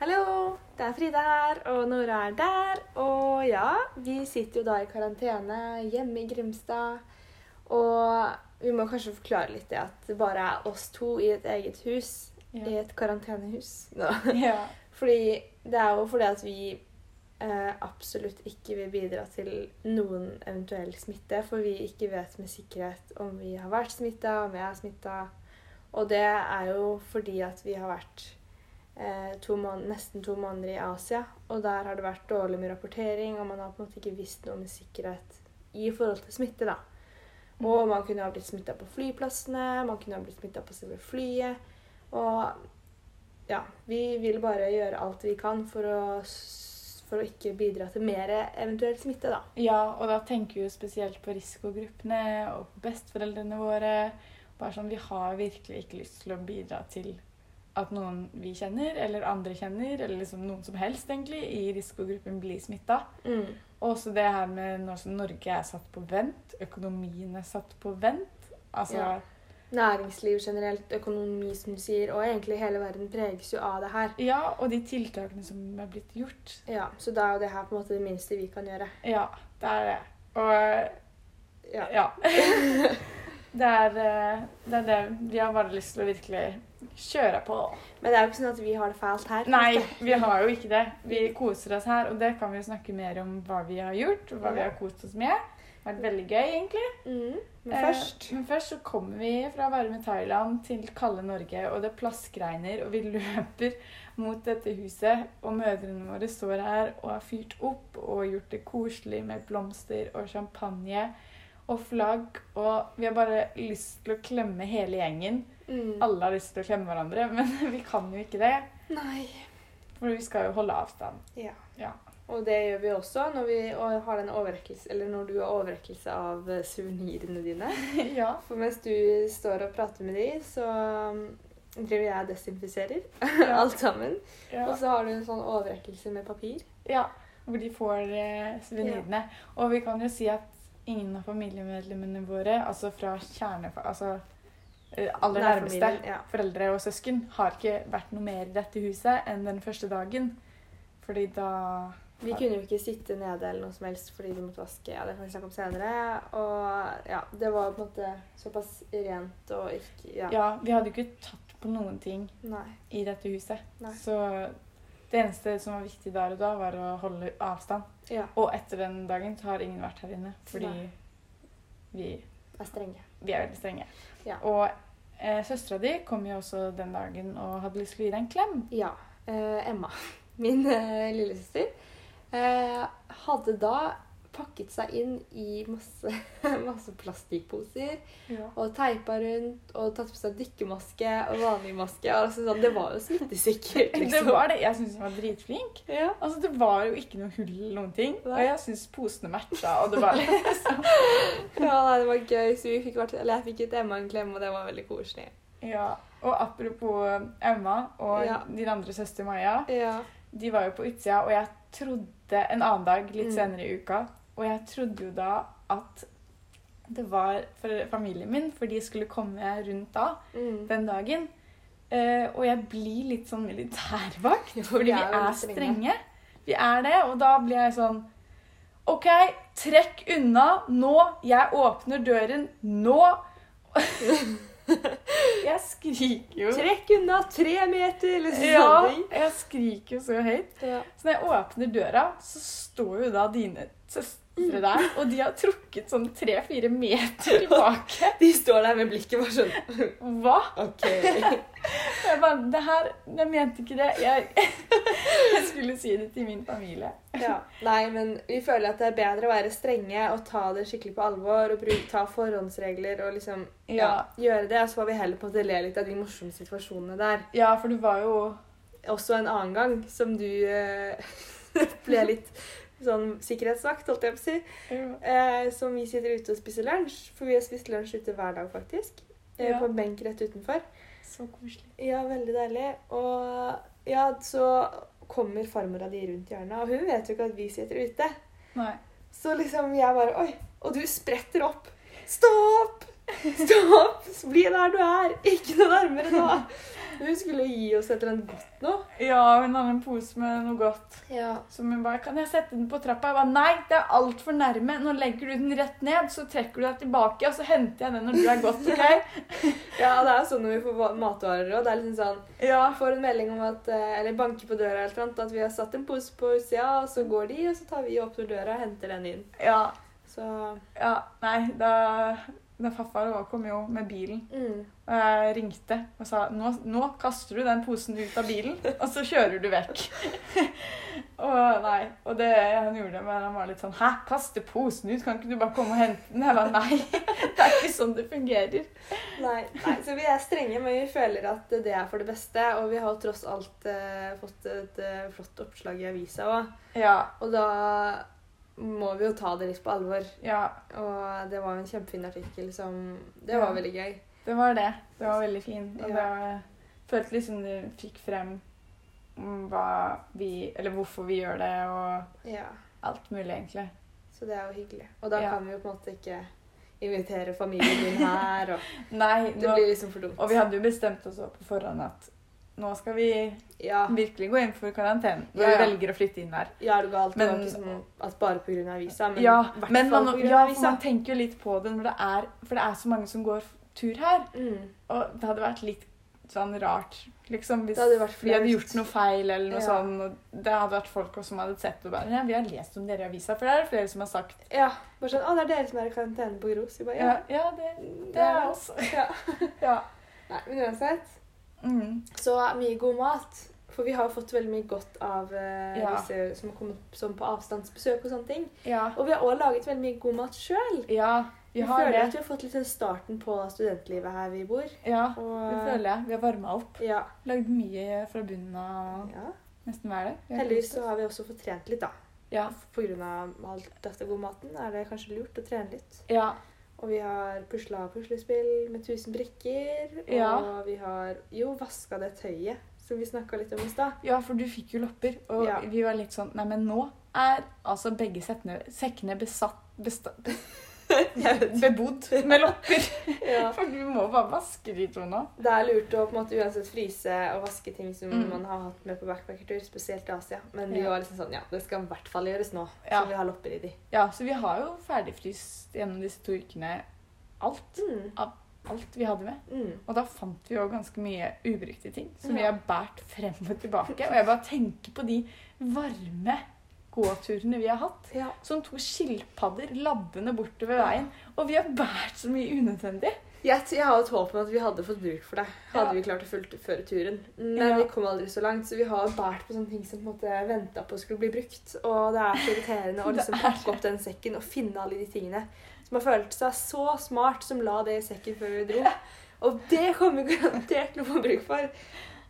Hallo, det er Frida her, og Nora er der. Og ja, vi sitter jo da i karantene hjemme i Grimstad. Og vi må kanskje forklare litt det at det bare er oss to i et eget hus. I et karantenehus. Nå. ja. Fordi det er jo fordi at vi eh, absolutt ikke vil bidra til noen eventuell smitte. For vi ikke vet med sikkerhet om vi har vært smitta, om vi er smitta. Og det er jo fordi at vi har vært to mån- nesten to måneder i Asia. Og der har det vært dårlig med rapportering, og man har på en måte ikke visst noe med sikkerhet i forhold til smitte. da. Og man kunne ha blitt smitta på flyplassene, man kunne ha blitt smitta på selve flyet. Og ja, vi vil bare gjøre alt vi kan for å, for å ikke bidra til mer eventuell smitte, da. ja, og da tenker vi jo spesielt på risikogruppene og på besteforeldrene våre. Bare sånn, Vi har virkelig ikke lyst til å bidra til at noen vi kjenner, eller andre kjenner, eller liksom noen som helst egentlig, i risikogruppen blir smitta. Mm. Og også det her med når som Norge er satt på vent, økonomien er satt på vent. Altså, Ja. Næringsliv generelt, økonomi, som du sier, og egentlig hele verden preges jo av det her. ja, og de tiltakene som er blitt gjort. Ja, Så da er jo det her på en måte det minste vi kan gjøre. Ja, det er det. Og Ja. Ja. Det er, eh, det er det. Vi har bare lyst til å virkelig kjøre på. Men det er jo ikke sånn at vi har det fælt her. Nei, vi har jo ikke det. Vi koser oss her, og det kan vi jo snakke mer om hva vi har gjort, og hva vi har kost oss med. Det har vært veldig gøy, egentlig. Mm. Men Eh, først men først så kommer vi fra varme Thailand til kalde Norge, og det plaskregner, og vi løper mot dette huset, og mødrene våre står her og har fyrt opp og gjort det koselig med blomster og champagne og flagg, og vi har bare lyst til å klemme hele gjengen. Mm. Alle har lyst til å klemme hverandre, men vi kan jo ikke det, Nei. for vi skal jo holde avstand. Ja. Ja. Og det gjør vi også når vi har den eller når du har overrekkelse av eh, suvenirene dine. ja. For mens du står og prater med de, så um, driver jeg og desinfiserer Ja. alt sammen. ja. Og så har du en sånn overrekkelse med papir. Ja, hvor de får eh, suvenirene. Og vi kan jo si at ingen av familiemedlemmene våre, altså fra kjerne... Altså aller Nær nærmeste familien, ja. foreldre og søsken, har ikke vært noe mer i dette huset enn den første dagen. Fordi da Vi kunne jo ikke sitte nede eller noe som helst fordi vi måtte vaske. Ja, det kan vi snakke om senere. Og ja, det var på en måte såpass rent og ikke Ja. Ja, vi hadde jo ikke tatt på noen ting Nei. i dette huset. Nei. Så det eneste som var viktig der og da, var å holde avstand. Ja. Og etter den dagen så har ingen vært her inne. Fordi Nei. vi Er strenge. Vi er veldig strenge. Ja. Og eh, søstera di kom jo også den dagen og hadde lyst til å gi deg en klem. Ja. Eh, Emma, min eh, lillesøster, eh, hadde da pakket seg inn i masse, masse plastikkposer og teipa rundt og tatt på seg dykkermaske og vanlig maske. Altså, sånn, det var jo smittesikkert. Det Liksom. var det. Jeg syns hun var dritflink. Ja. Altså, Det var jo ikke noe hull eller noen ting. Og jeg syns posene matcha, og det var liksom ja, nei, det var gøy. Så vi fikk, vært, eller jeg fikk gitt Emma en klem, og det var veldig koselig. Ja. Og apropos Emma og Ja. din andre søster Maja. Ja. De var jo på utsida, og jeg trodde en annen dag litt Mm. senere i uka Og jeg trodde jo da at det var for familien min, for de skulle komme rundt da. Mm. den dagen. Uh, og jeg blir litt sånn militærvakt, Jo, fordi vi er er, strenge. strenge. Vi er det, og da blir jeg sånn OK, trekk unna nå. Jeg åpner døren nå. jeg skriker jo. Trekk unna tre meter, eller sånn. Ja, jeg skriker jo så høyt. Ja. Så når jeg åpner døra, så står jo da dine søstre der, og de har trukket sånn tre-fire meter tilbake. De står der med blikket bare sånn Hva? OK. Jeg bare, det her, jeg mente ikke det. Jeg, jeg skulle si det til min familie. Ja. Nei, men vi føler at det er bedre å være strenge og ta det skikkelig på alvor og bruke, ta forhåndsregler og liksom ja. Ja. gjøre det. Og så får vi heller på en måte le litt av de morsomme situasjonene der. Ja, for det var jo Også en annen gang som du uh, ble litt sånn sikkerhetsvakt, holdt jeg på å si. Eh, som vi sitter ute og spiser lunsj. For vi har spist lunsj ute hver dag, faktisk. Eh, Ja. På en benk rett utenfor. Så koselig. Ja, veldig deilig. Og ja, så kommer farmora di rundt hjørnet, og hun vet jo ikke at vi sitter ute. Nei. Så liksom jeg bare Oi! Og du spretter opp. Stopp! Stopp! Bli der du er! Ikke noe nærmere nå. Hun skulle gi oss et eller annet godt nå. Ja, hun hadde en pose med noe godt. Ja. Så hun bare 'Kan jeg sette den på trappa?' Jeg bare 'Nei, det er altfor nærme. Nå legger du den rett ned, så trekker du deg tilbake, og så henter jeg den når du er godt', OK?' ja, det er sånn når vi får va- matvarer òg. det er liksom sånn Ja. Får en melding om at eh, Eller banker på døra eller noe, at vi har satt en pose på utsida, og så går de, og så tar vi og åpner døra og henter den inn. Ja. Så ja nei, da, da farfar også kom jo med bilen, mm. og jeg ringte og sa nå, 'Nå kaster du den posen ut av bilen, og så kjører du vekk'. og nei, og det han gjorde, men han var litt sånn 'Hæ, kaste posen ut? Kan ikke du bare komme og hente den?' Jeg var 'Nei, det er ikke sånn det fungerer'. Nei, nei, så vi er strenge, men vi føler at det er for det beste. Og vi har tross alt eh, fått et eh, flott oppslag i avisa òg. Ja, Og da må vi jo ta det litt på alvor. ja, Og det var jo en kjempefin artikkel som Det Ja. var veldig gøy. det var det. Det var veldig fint. Og Ja. det føltes liksom du fikk frem hva vi Eller hvorfor vi gjør det, og Ja, alt mulig, egentlig. Så det er jo hyggelig. Og da Ja. kan vi jo på en måte ikke invitere familien din her, og Nei, det nå, blir liksom for dumt. og vi hadde jo bestemt oss på forhånd at nå skal vi Ja, virkelig gå inn for karantene når Ja, vi velger å flytte inn der. ja det galt? det var Men- ikke sånn at bare pga. avisa, men ja, men man, ja, for man tenker jo litt på det når det er For det er så mange som går tur her. Mm. Og det hadde vært litt sånn rart liksom, hvis hadde vi hadde gjort noe feil eller noe Ja. Og det hadde vært folk også som hadde sett og bare Ja, vi har lest om dere i avisa, for det er det flere som har sagt. Ja, bare sånn Å, det er dere som er i karantene på Gros. Bare, Ja, ja. ja det, det er oss. Ja. Ja. Nei, men uansett. Mm. Så mye god mat. For vi har jo fått veldig mye godt av eh, Ja. disse som har kommet som på avstandsbesøk og sånne ting. ja. Og vi har også laget veldig mye god mat sjøl. Ja, vi Vi har føler det. at vi har fått litt starten på studentlivet her vi bor. Ja, Og, vi føler det. Vi har varma opp. Ja. Lagd mye fra bunnen av ja. nesten hver dag. Heldigvis så har vi også fått trent litt, da. Ja. På grunn av dette gode maten er det kanskje lurt å trene litt. ja. Og vi har pusla puslespill med 1000 brikker. Og Ja. vi har jo vaska det tøyet som vi snakka litt om i stad. Ja, for du fikk jo lopper, og Ja. vi var litt sånn Nei, men nå er altså begge sekkene besatt besta, Bebodd med lopper. Ja. For du må bare vaske de to nå. Det er lurt å på en måte uansett fryse og vaske ting som Mm. man har hatt med på backpackertur, spesielt i Asia. Men vi Ja. var liksom sånn Ja, det skal i hvert fall gjøres nå, Ja. så vi har lopper i de. Ja, så vi har jo ferdigfryst gjennom disse to ukene alt. Mm. Alt vi hadde med. Mm. Og da fant vi jo ganske mye ubrukte ting som vi har båret frem og tilbake. Og jeg bare tenker på de varme gåturene vi har hatt. Ja. Som to skilpadder labbende bortover veien. Og vi har båret så mye unødvendig. Jeg, jeg har et håp om at vi hadde fått bruk for det. Hadde Ja. vi klart å fullføre turen. Men Ja. vi kom aldri så langt, så vi har båret på sånne ting som på en måte venta på skulle bli brukt. Og det er så irriterende å liksom pakke opp den sekken og finne alle de tingene. Som har følt seg så smart som la det i sekken før vi dro. Og det kommer vi garantert til å få bruk for.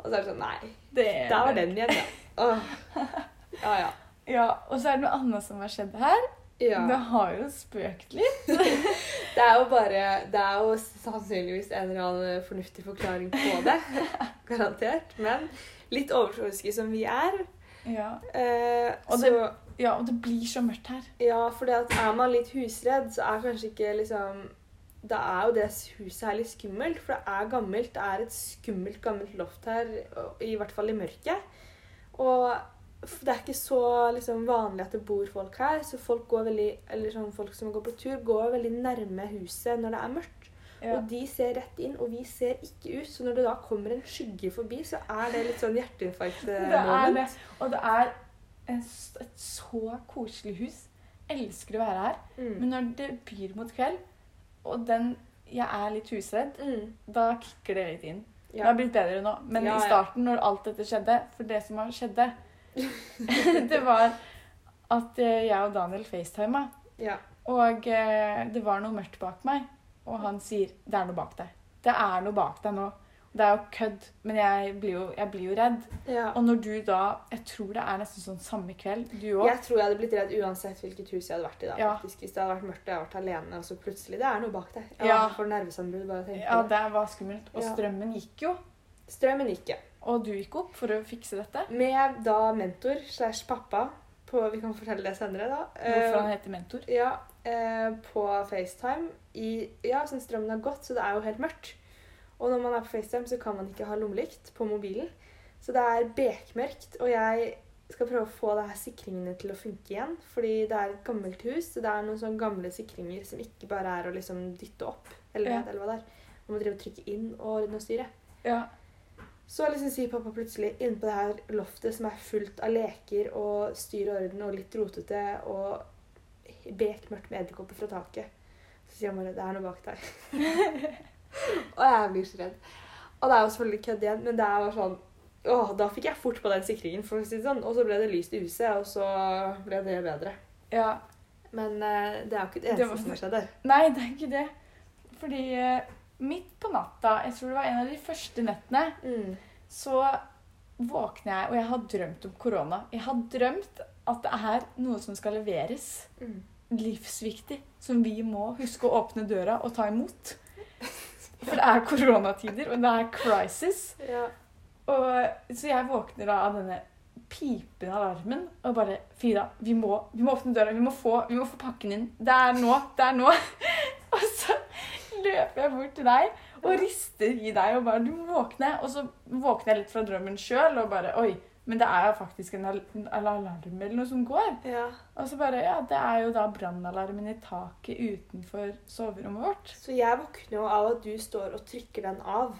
Og så er det sånn Nei, Det, der var den igjen, ja. Åh. Ja, ja. Ja, Og så er det noe annet som har skjedd her. ja. Det har jo spøkt litt. Det er jo bare Det er jo sannsynligvis en eller annen fornuftig forklaring på det. Garantert. Men litt overtroiske som vi er Ja, eh, Og så, det- ja og det blir så mørkt her. Ja, for er man litt husredd, så er kanskje ikke liksom Da er jo det huset her litt skummelt, for det er gammelt. Det er et skummelt, gammelt loft her, i hvert fall i mørket. Og det er ikke så liksom, vanlig at det bor folk her, så folk går veldig, eller sånn folk som går på tur, går veldig nærme huset når det er mørkt. Ja. Og de ser rett inn, og vi ser ikke ut. Så når det da kommer en skygge forbi, så er det litt sånn er hjerteinfarkt-moment. Og det er et så koselig hus. Elsker å være her. Mm. Men når det byr mot kveld, og den Jeg er litt husredd, Mm. da kicker det litt inn. Det har blitt bedre nå. Men Ja, i ja. starten, når alt dette skjedde For det som har skjedde, det var at eh, jeg og Daniel facetima. ja. Og eh, det var noe mørkt bak meg. Og han sier 'Det er noe bak deg'. Det er noe bak deg nå. Det er jo kødd, men jeg blir jo, jeg blir jo redd. ja. Og når du da Jeg tror det er nesten sånn samme kveld. Du òg. Jeg tror jeg hadde blitt redd uansett hvilket hus jeg hadde vært i. da, Ja. faktisk. Hvis det hadde vært mørkt og jeg hadde vært alene, og så plutselig Det er noe bak deg. Jeg Ja. får bare av å tenke på det. det var skummelt. Og Ja. strømmen gikk jo. Strømmen gikk, ikke. Og du gikk opp for å fikse dette. Med da mentor slash pappa på Vi kan fortelle det senere, da. Hvorfor han Eh, heter mentor. ja, eh, på FaceTime. I, ja, sånn strømmen har gått, så det er jo helt mørkt. Og når man er på FaceTime, så kan man ikke ha lommelykt på mobilen. Så det er bekmørkt, og jeg skal prøve å få det her sikringene til å funke igjen. Fordi det er et gammelt hus, så det er noen sånne gamle sikringer som ikke bare er å liksom dytte opp. Eller, Ja. eller hva det er. Man må drive og trykke inn og ordne og styre. Ja. Så liksom sier pappa plutselig inne på det her loftet som er fullt av leker og styr og orden og litt rotete og bekmørkt med edderkopper fra taket. Så sier han bare 'Det er noe bak der'. og jeg blir så redd. Og det er jo selvfølgelig kødd igjen, men det er bare sånn Åh, da fikk jeg fort på den sikringen, for å si det sånn. Og så ble det lyst i huset, og så ble det bedre. ja. Men uh, det er jo ikke det Det eneste var- som har skjedd der. Nei, det er ikke det. Fordi eh, midt på natta, jeg tror det var en av de første nettene, Mm. så våkner jeg, og jeg har drømt om korona. Jeg har drømt at det er noe som skal leveres. Mm. Livsviktig. Som vi må huske å åpne døra og ta imot. For det er koronatider, og det er crisis. Ja. Og, så jeg våkner da av denne pipende alarmen og bare Frida, vi må, vi må åpne døra. Vi må, få, vi må få pakken inn. Det er nå. Det er nå. og så løper jeg bort til deg og rister i deg og bare Du må våkne. Og så våkner jeg litt fra drømmen sjøl og bare Oi, men det er jo faktisk en alarm eller noe som går. ja. Og så bare Ja, det er jo da brannalarmen i taket utenfor soverommet vårt. Så jeg våkner jo av at du står og trykker den av.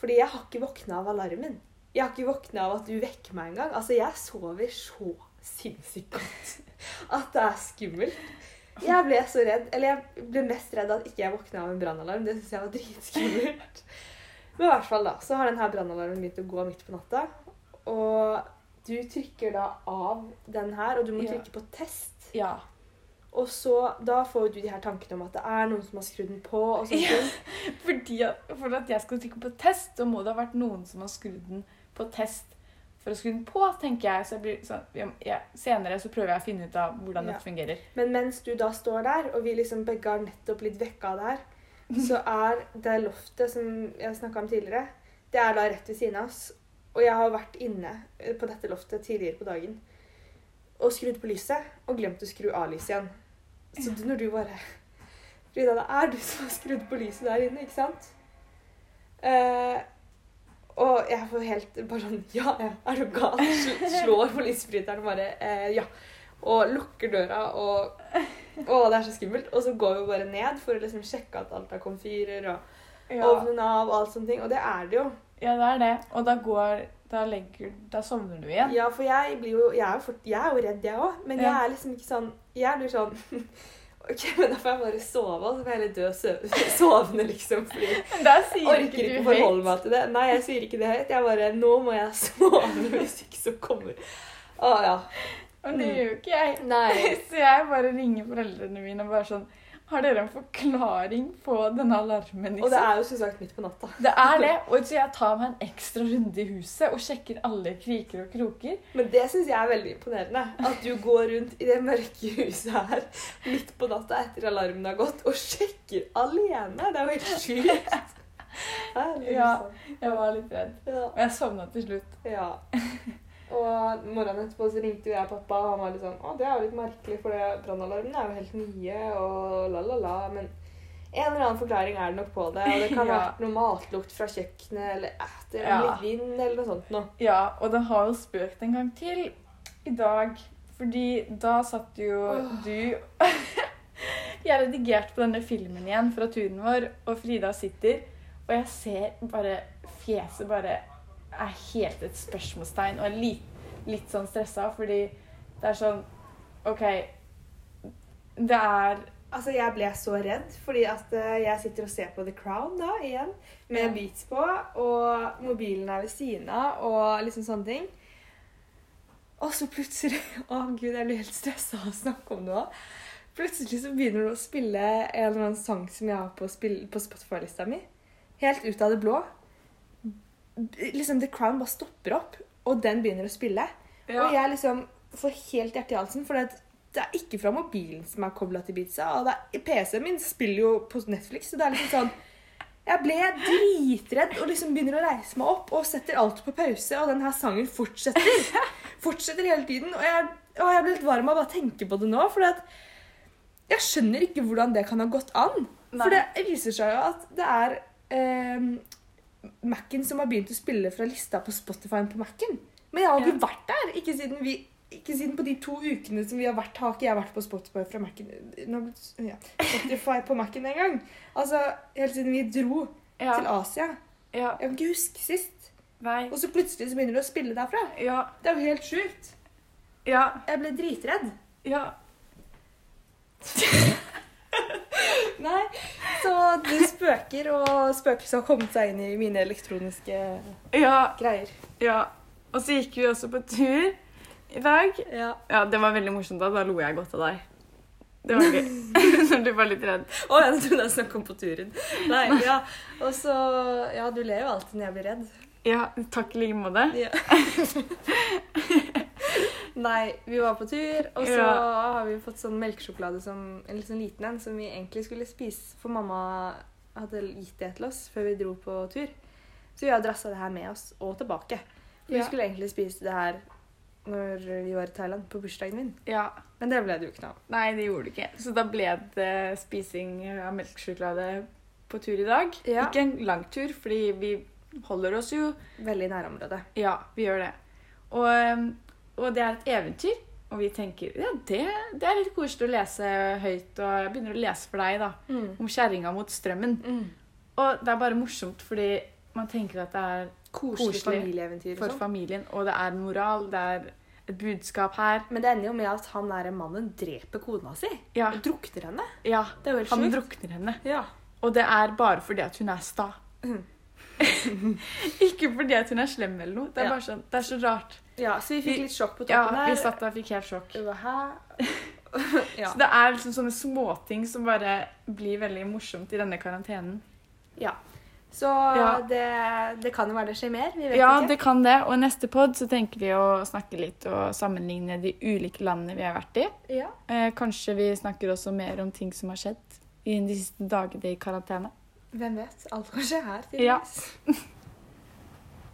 Fordi jeg har ikke våkna av alarmen. Jeg har ikke våkna av at du vekker meg engang. Altså, jeg sover så sinnssykt godt at det er skummelt. Jeg ble så redd. Eller jeg ble mest redd at ikke jeg våkna av en brannalarm. Det syns jeg var dritskummelt. Men i hvert fall da, så har denne brannalarmen begynt å gå midt på natta. Og du trykker da av den her, og du må trykke på test. Ja. Og så, da får du de her tankene om at det er noen som har skrudd den på. og sånt. Ja. Fordi for at jeg skal trykke på test, så må det ha vært noen som har skrudd den på test for å skru den på, tenker jeg. Så jeg blir sånn, ja, senere så prøver jeg å finne ut av hvordan Ja. dette fungerer. Men mens du da står der, og vi liksom begge har nettopp blitt vekka der, så er det loftet som jeg snakka om tidligere, det er da rett ved siden av oss. Og jeg har vært inne eh, på dette loftet tidligere på dagen og skrudd på lyset og glemt å skru av lyset igjen. Så du, når du bare Frida, det er du som har skrudd på lyset der inne, ikke sant? Eh, og jeg får helt bare sånn Ja, ja, er du gal? Sl- Slår på lysbryteren bare eh, Ja. Og lukker døra og Å, det er så skummelt. Og så går vi bare ned for å liksom sjekke at alt er komfyrer og Ja, ovnen av og alt sånne ting. Og det er det jo. ja, det er det. Og da går Da legger Da sovner du igjen. Ja, for jeg blir jo Jeg er jo, fort, jeg er jo redd, jeg òg. Men jeg er liksom ikke sånn Jeg blir sånn OK, men da får jeg bare sove, og så får jeg heller dø søv sovende, liksom. Fordi Men jeg orker ikke å forholde meg til det. Nei, jeg sier ikke det høyt. Jeg bare Nå må jeg sove, hvis ikke så kommer Å ja. Og det gjør jo ikke jeg. Nei. Så jeg bare ringer foreldrene mine og bare sånn Har dere en forklaring på denne alarmen? Og det Liksom? er jo som sagt midt på natta. Det er det. Og så jeg tar meg en ekstra runde i huset og sjekker alle kriker og kroker. Men det syns jeg er veldig imponerende. At du går rundt i det mørke huset her midt på natta etter alarmen har gått, og sjekker alene. Det er jo helt sjukt. Ja. Jeg var litt redd. Og jeg sovna til slutt. ja. Og morgenen etterpå så ringte jeg pappa, og han var litt sånn Å, det er jo litt merkelig, for brannalarmen er jo helt nye, og la, la, la. Men en eller annen forklaring er det nok på det. Og det kan ha Ja. vært noe matlukt fra kjøkkenet, eller etter, er Ja. litt vind, eller noe sånt noe. Ja, og det har jo spøkt en gang til i dag. Fordi da satt jo oh. du Jeg redigerte på denne filmen igjen fra turen vår, og Frida sitter, og jeg ser bare Fjeset bare er helt et spørsmålstegn, og er litt, litt sånn stressa, fordi det er sånn OK. Det er Altså, Jeg ble så redd, fordi at eh, jeg sitter og ser på The Crown da, igjen, med Ja. beats på, og mobilen er ved siden av, og liksom sånne ting. Og så plutselig Å, gud, jeg blir helt stressa av å snakke om det òg. Plutselig så begynner du å spille en eller annen sang som jeg har på, på Spotify-lista mi. Helt ut av det blå. Liksom The Crown bare stopper opp, og den begynner å spille. Og jeg liksom får helt hjertet i halsen, for det, er ikke fra mobilen som er kobla til pizza, Og det er- PC-en min spiller jo på Netflix, så det er liksom sånn Jeg ble dritredd og liksom begynner å reise meg opp og setter alt på pause, og den her sangen fortsetter. Fortsetter hele tiden. Og jeg, og jeg ble litt varm av å bare tenke på det nå, for jeg skjønner ikke hvordan det kan ha gått an. For det viser seg jo at det er eh, Mac-en som har begynt å spille fra lista på Spotify på Mac-en. Men jeg har ikke Ja. vært der. Ikke siden, vi, ikke siden på de to ukene som vi har vært, har ikke jeg vært på Spotify fra Mac-en. Ja, Spotify på Mac-en engang. Altså, helt siden vi dro Ja. til Asia. ja. Jeg kan ikke huske sist. Nei. Og så plutselig så begynner du å spille derfra. Ja. Det er jo helt sjukt. Ja. Jeg ble dritredd. Ja. Nei, så det spøker, og spøkelset har kommet seg inn i mine elektroniske Ja. greier. Ja. Og så gikk vi også på tur i dag. Ja. Ja, det var veldig morsomt da. Da lo jeg godt av deg. Det var gøy. Når du var litt redd. Å, jeg trodde jeg snakket om på turen. Nei, ja. Og så Ja, du ler jo alltid når jeg blir redd. Ja, takk i like måte. Ja. Nei, vi var på tur, og så Ja. har vi fått sånn melkesjokolade som en sånn liten en, som vi egentlig skulle spise, for mamma hadde gitt det til oss før vi dro på tur. Så vi har drassa det her med oss og tilbake. For Ja. Vi skulle egentlig spise det her når vi var i Thailand, på bursdagen min. Ja. Men det ble det jo ikke noe av. Nei, det gjorde det ikke. Så da ble det spising av melkesjokolade på tur i dag. Ja. Ikke en lang tur, fordi vi holder oss jo Veldig i nærområdet. Ja, vi gjør det. Og, um, og det er et eventyr. Og vi tenker ja, det, det er litt koselig å lese høyt. Og jeg begynner å lese for deg, da. Om kjerringa mot strømmen. Mm. Og det er bare morsomt fordi man tenker at det er Koselig, Koselig familieeventyr. for sånn. familien, og det er moral, det er et budskap her. Men det ender jo med at han der mannen dreper kona si. Ja, Og drukner henne. ja Det er jo helt han sjukt. drukner henne. Ja. Og det er bare fordi at hun er sta. Mhm. Ikke fordi at hun er slem eller noe. Det er bare sånn, det er så rart. ja, så vi fikk litt sjokk på Ja, toppen Vi satt der og fikk helt sjokk. Ja. Så det er liksom sånne småting som bare blir veldig morsomt i denne karantenen. ja. Så Ja. det, det kan jo være det skjer mer. Vi vet Ja, ikke. det kan det. Og i neste pod så tenker vi å snakke litt og sammenligne de ulike landene vi har vært i. Ja. Eh, kanskje vi snakker også mer om ting som har skjedd i de siste dagene i karantene. Hvem vet? Alt kan skje her. Ja. tydeligvis.